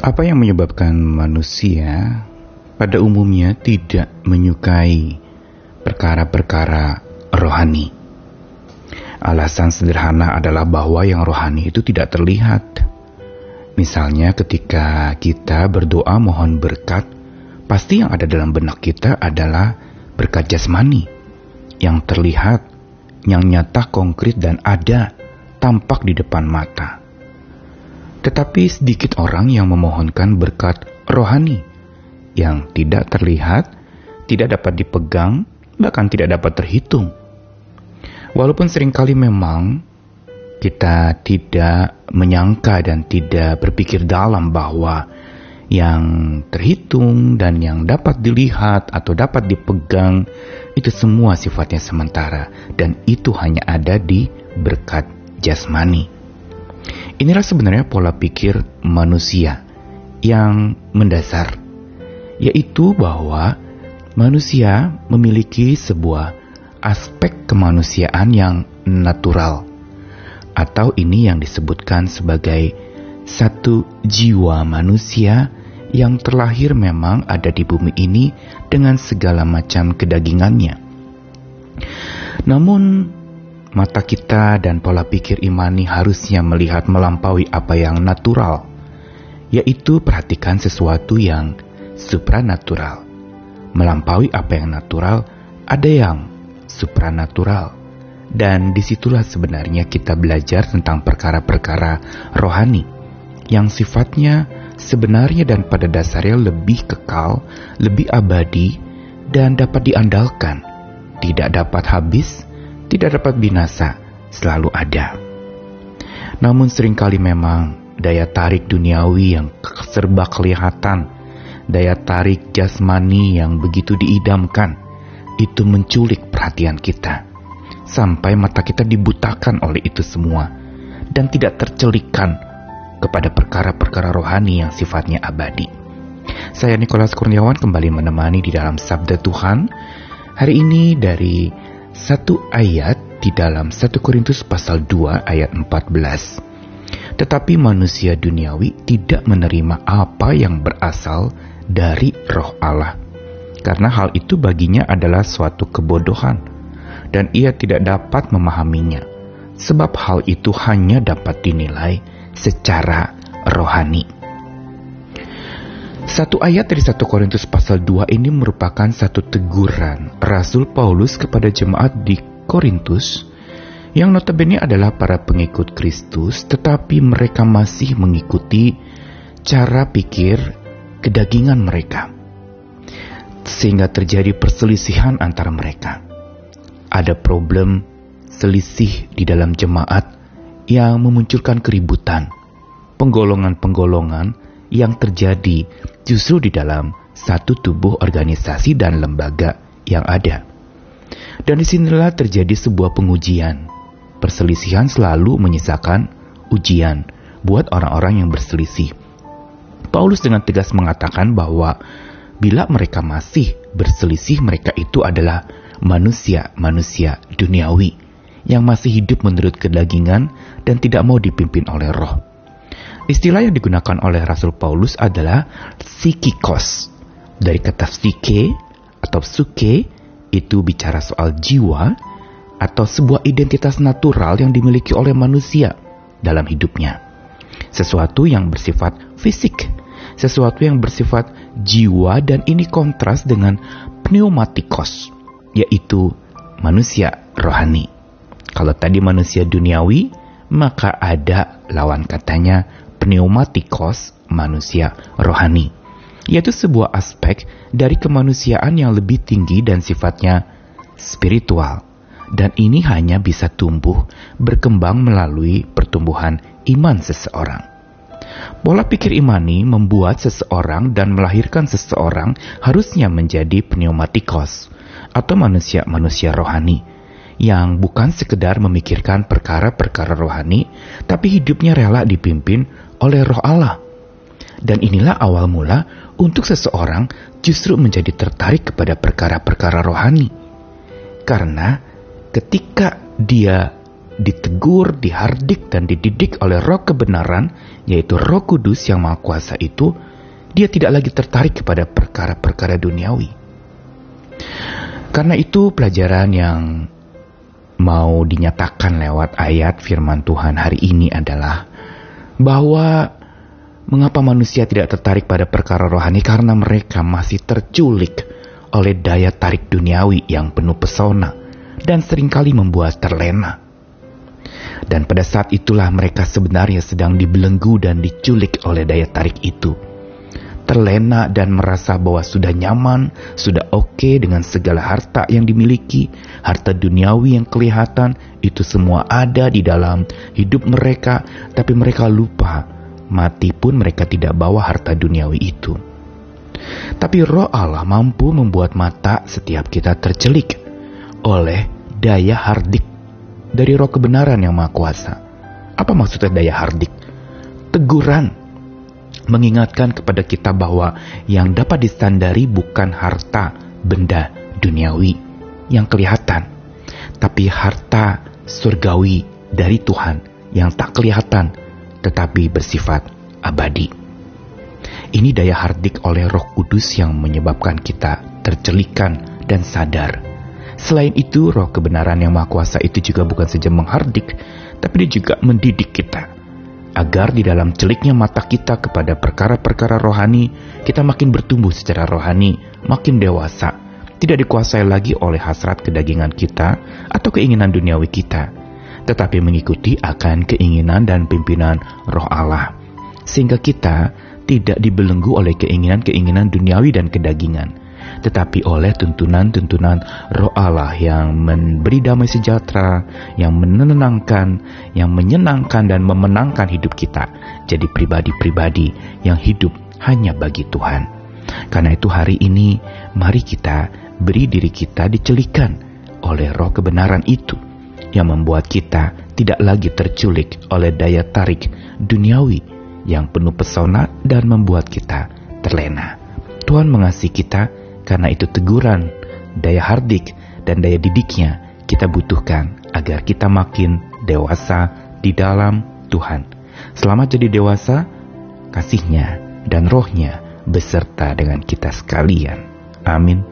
Apa yang menyebabkan manusia pada umumnya tidak menyukai perkara-perkara rohani? Alasan sederhana adalah bahwa yang rohani itu tidak terlihat. Misalnya ketika kita berdoa mohon berkat, pasti yang ada dalam benak kita adalah berkat jasmani yang terlihat, yang nyata konkret dan ada tampak di depan mata. Tetapi sedikit orang yang memohonkan berkat rohani yang tidak terlihat, tidak dapat dipegang, bahkan tidak dapat terhitung. Walaupun sering kali memang kita tidak menyangka dan tidak berpikir dalam bahwa yang terhitung dan yang dapat dilihat atau dapat dipegang itu semua sifatnya sementara dan itu hanya ada di berkat jasmani. Inilah sebenarnya pola pikir manusia yang mendasar, yaitu bahwa manusia memiliki sebuah aspek kemanusiaan yang natural, atau ini yang disebutkan sebagai satu jiwa manusia yang terlahir memang ada di bumi ini dengan segala macam kedagingannya. Namun, mata kita dan pola pikir imani harusnya melihat melampaui apa yang natural, yaitu perhatikan sesuatu yang supranatural. Melampaui apa yang natural, ada yang supranatural. Dan di situlah sebenarnya kita belajar tentang perkara-perkara rohani yang sifatnya sebenarnya dan pada dasarnya lebih kekal, lebih abadi, dan dapat diandalkan, tidak dapat habis, tidak dapat binasa, selalu ada. Namun sering kali memang daya tarik duniawi yang serba kelihatan, daya tarik jasmani yang begitu diidamkan, itu menculik perhatian kita. Sampai mata kita dibutakan oleh itu semua dan tidak tercelikan kepada perkara-perkara rohani yang sifatnya abadi. Saya Nikolas Kurniawan kembali menemani di dalam Sabda Tuhan. Hari ini dari satu ayat di dalam 1 Korintus pasal 2 ayat 14. Tetapi manusia duniawi tidak menerima apa yang berasal dari roh Allah. Karena hal itu baginya adalah suatu kebodohan dan ia tidak dapat memahaminya. Sebab hal itu hanya dapat dinilai secara rohani. Satu ayat dari 1 Korintus pasal 2 ini merupakan satu teguran Rasul Paulus kepada jemaat di Korintus yang notabene adalah para pengikut Kristus tetapi mereka masih mengikuti cara pikir kedagingan mereka. Sehingga terjadi perselisihan antara mereka. Ada problem selisih di dalam jemaat yang memunculkan keributan, penggolongan-penggolongan yang terjadi justru di dalam satu tubuh organisasi dan lembaga yang ada. Dan di sinilah terjadi sebuah pengujian. Perselisihan selalu menyisakan ujian buat orang-orang yang berselisih. Paulus dengan tegas mengatakan bahwa bila mereka masih berselisih, mereka itu adalah manusia-manusia duniawi yang masih hidup menurut kedagingan dan tidak mau dipimpin oleh roh. Istilah yang digunakan oleh Rasul Paulus adalah psikikos. Dari kata psike atau suke itu bicara soal jiwa atau sebuah identitas natural yang dimiliki oleh manusia dalam hidupnya. Sesuatu yang bersifat fisik, sesuatu yang bersifat jiwa dan ini kontras dengan pneumatikos, yaitu manusia rohani. Kalau tadi manusia duniawi, maka ada lawan katanya pneumatikos manusia rohani, yaitu sebuah aspek dari kemanusiaan yang lebih tinggi dan sifatnya spiritual. Dan ini hanya bisa tumbuh berkembang melalui pertumbuhan iman seseorang. Pola pikir imani membuat seseorang dan melahirkan seseorang harusnya menjadi pneumatikos atau manusia-manusia rohani yang bukan sekedar memikirkan perkara-perkara rohani, tapi hidupnya rela dipimpin oleh roh Allah. Dan inilah awal mula untuk seseorang justru menjadi tertarik kepada perkara-perkara rohani. Karena ketika dia ditegur, dihardik, dan dididik oleh roh kebenaran, yaitu roh kudus yang maha kuasa itu, dia tidak lagi tertarik kepada perkara-perkara duniawi. Karena itu pelajaran yang mau dinyatakan lewat ayat firman Tuhan hari ini adalah bahwa mengapa manusia tidak tertarik pada perkara rohani karena mereka masih terculik oleh daya tarik duniawi yang penuh pesona dan sering kali membuat terlena. Dan pada saat itulah mereka sebenarnya sedang dibelenggu dan diculik oleh daya tarik itu. Terlena dan merasa bahwa sudah nyaman, sudah oke okay dengan segala harta yang dimiliki, harta duniawi yang kelihatan, itu semua ada di dalam hidup mereka, tapi mereka lupa, mati pun mereka tidak bawa harta duniawi itu. Tapi roh Allah mampu membuat mata setiap kita tercelik oleh daya hardik dari roh kebenaran yang maha kuasa. Apa maksudnya daya hardik? Teguran mengingatkan kepada kita bahwa yang dapat disandari bukan harta benda duniawi yang kelihatan, tapi harta surgawi dari Tuhan yang tak kelihatan tetapi bersifat abadi. Ini daya hardik oleh Roh Kudus yang menyebabkan kita tercelikan dan sadar Selain itu, roh kebenaran yang maha kuasa itu juga bukan saja menghardik, tapi dia juga mendidik kita. Agar di dalam celiknya mata kita kepada perkara-perkara rohani, kita makin bertumbuh secara rohani, makin dewasa, tidak dikuasai lagi oleh hasrat kedagingan kita atau keinginan duniawi kita, tetapi mengikuti akan keinginan dan pimpinan roh Allah. Sehingga kita tidak dibelenggu oleh keinginan-keinginan duniawi dan kedagingan, tetapi oleh tuntunan-tuntunan roh Allah yang memberi damai sejahtera, yang menenangkan, yang menyenangkan dan memenangkan hidup kita jadi pribadi-pribadi yang hidup hanya bagi Tuhan. Karena itu hari ini mari kita beri diri kita dicelikan oleh roh kebenaran itu yang membuat kita tidak lagi terculik oleh daya tarik duniawi yang penuh pesona dan membuat kita terlena. Tuhan mengasihi kita karena itu teguran, daya hardik, dan daya didiknya kita butuhkan agar kita makin dewasa di dalam Tuhan. Selamat jadi dewasa, kasihnya dan rohnya beserta dengan kita sekalian. Amin.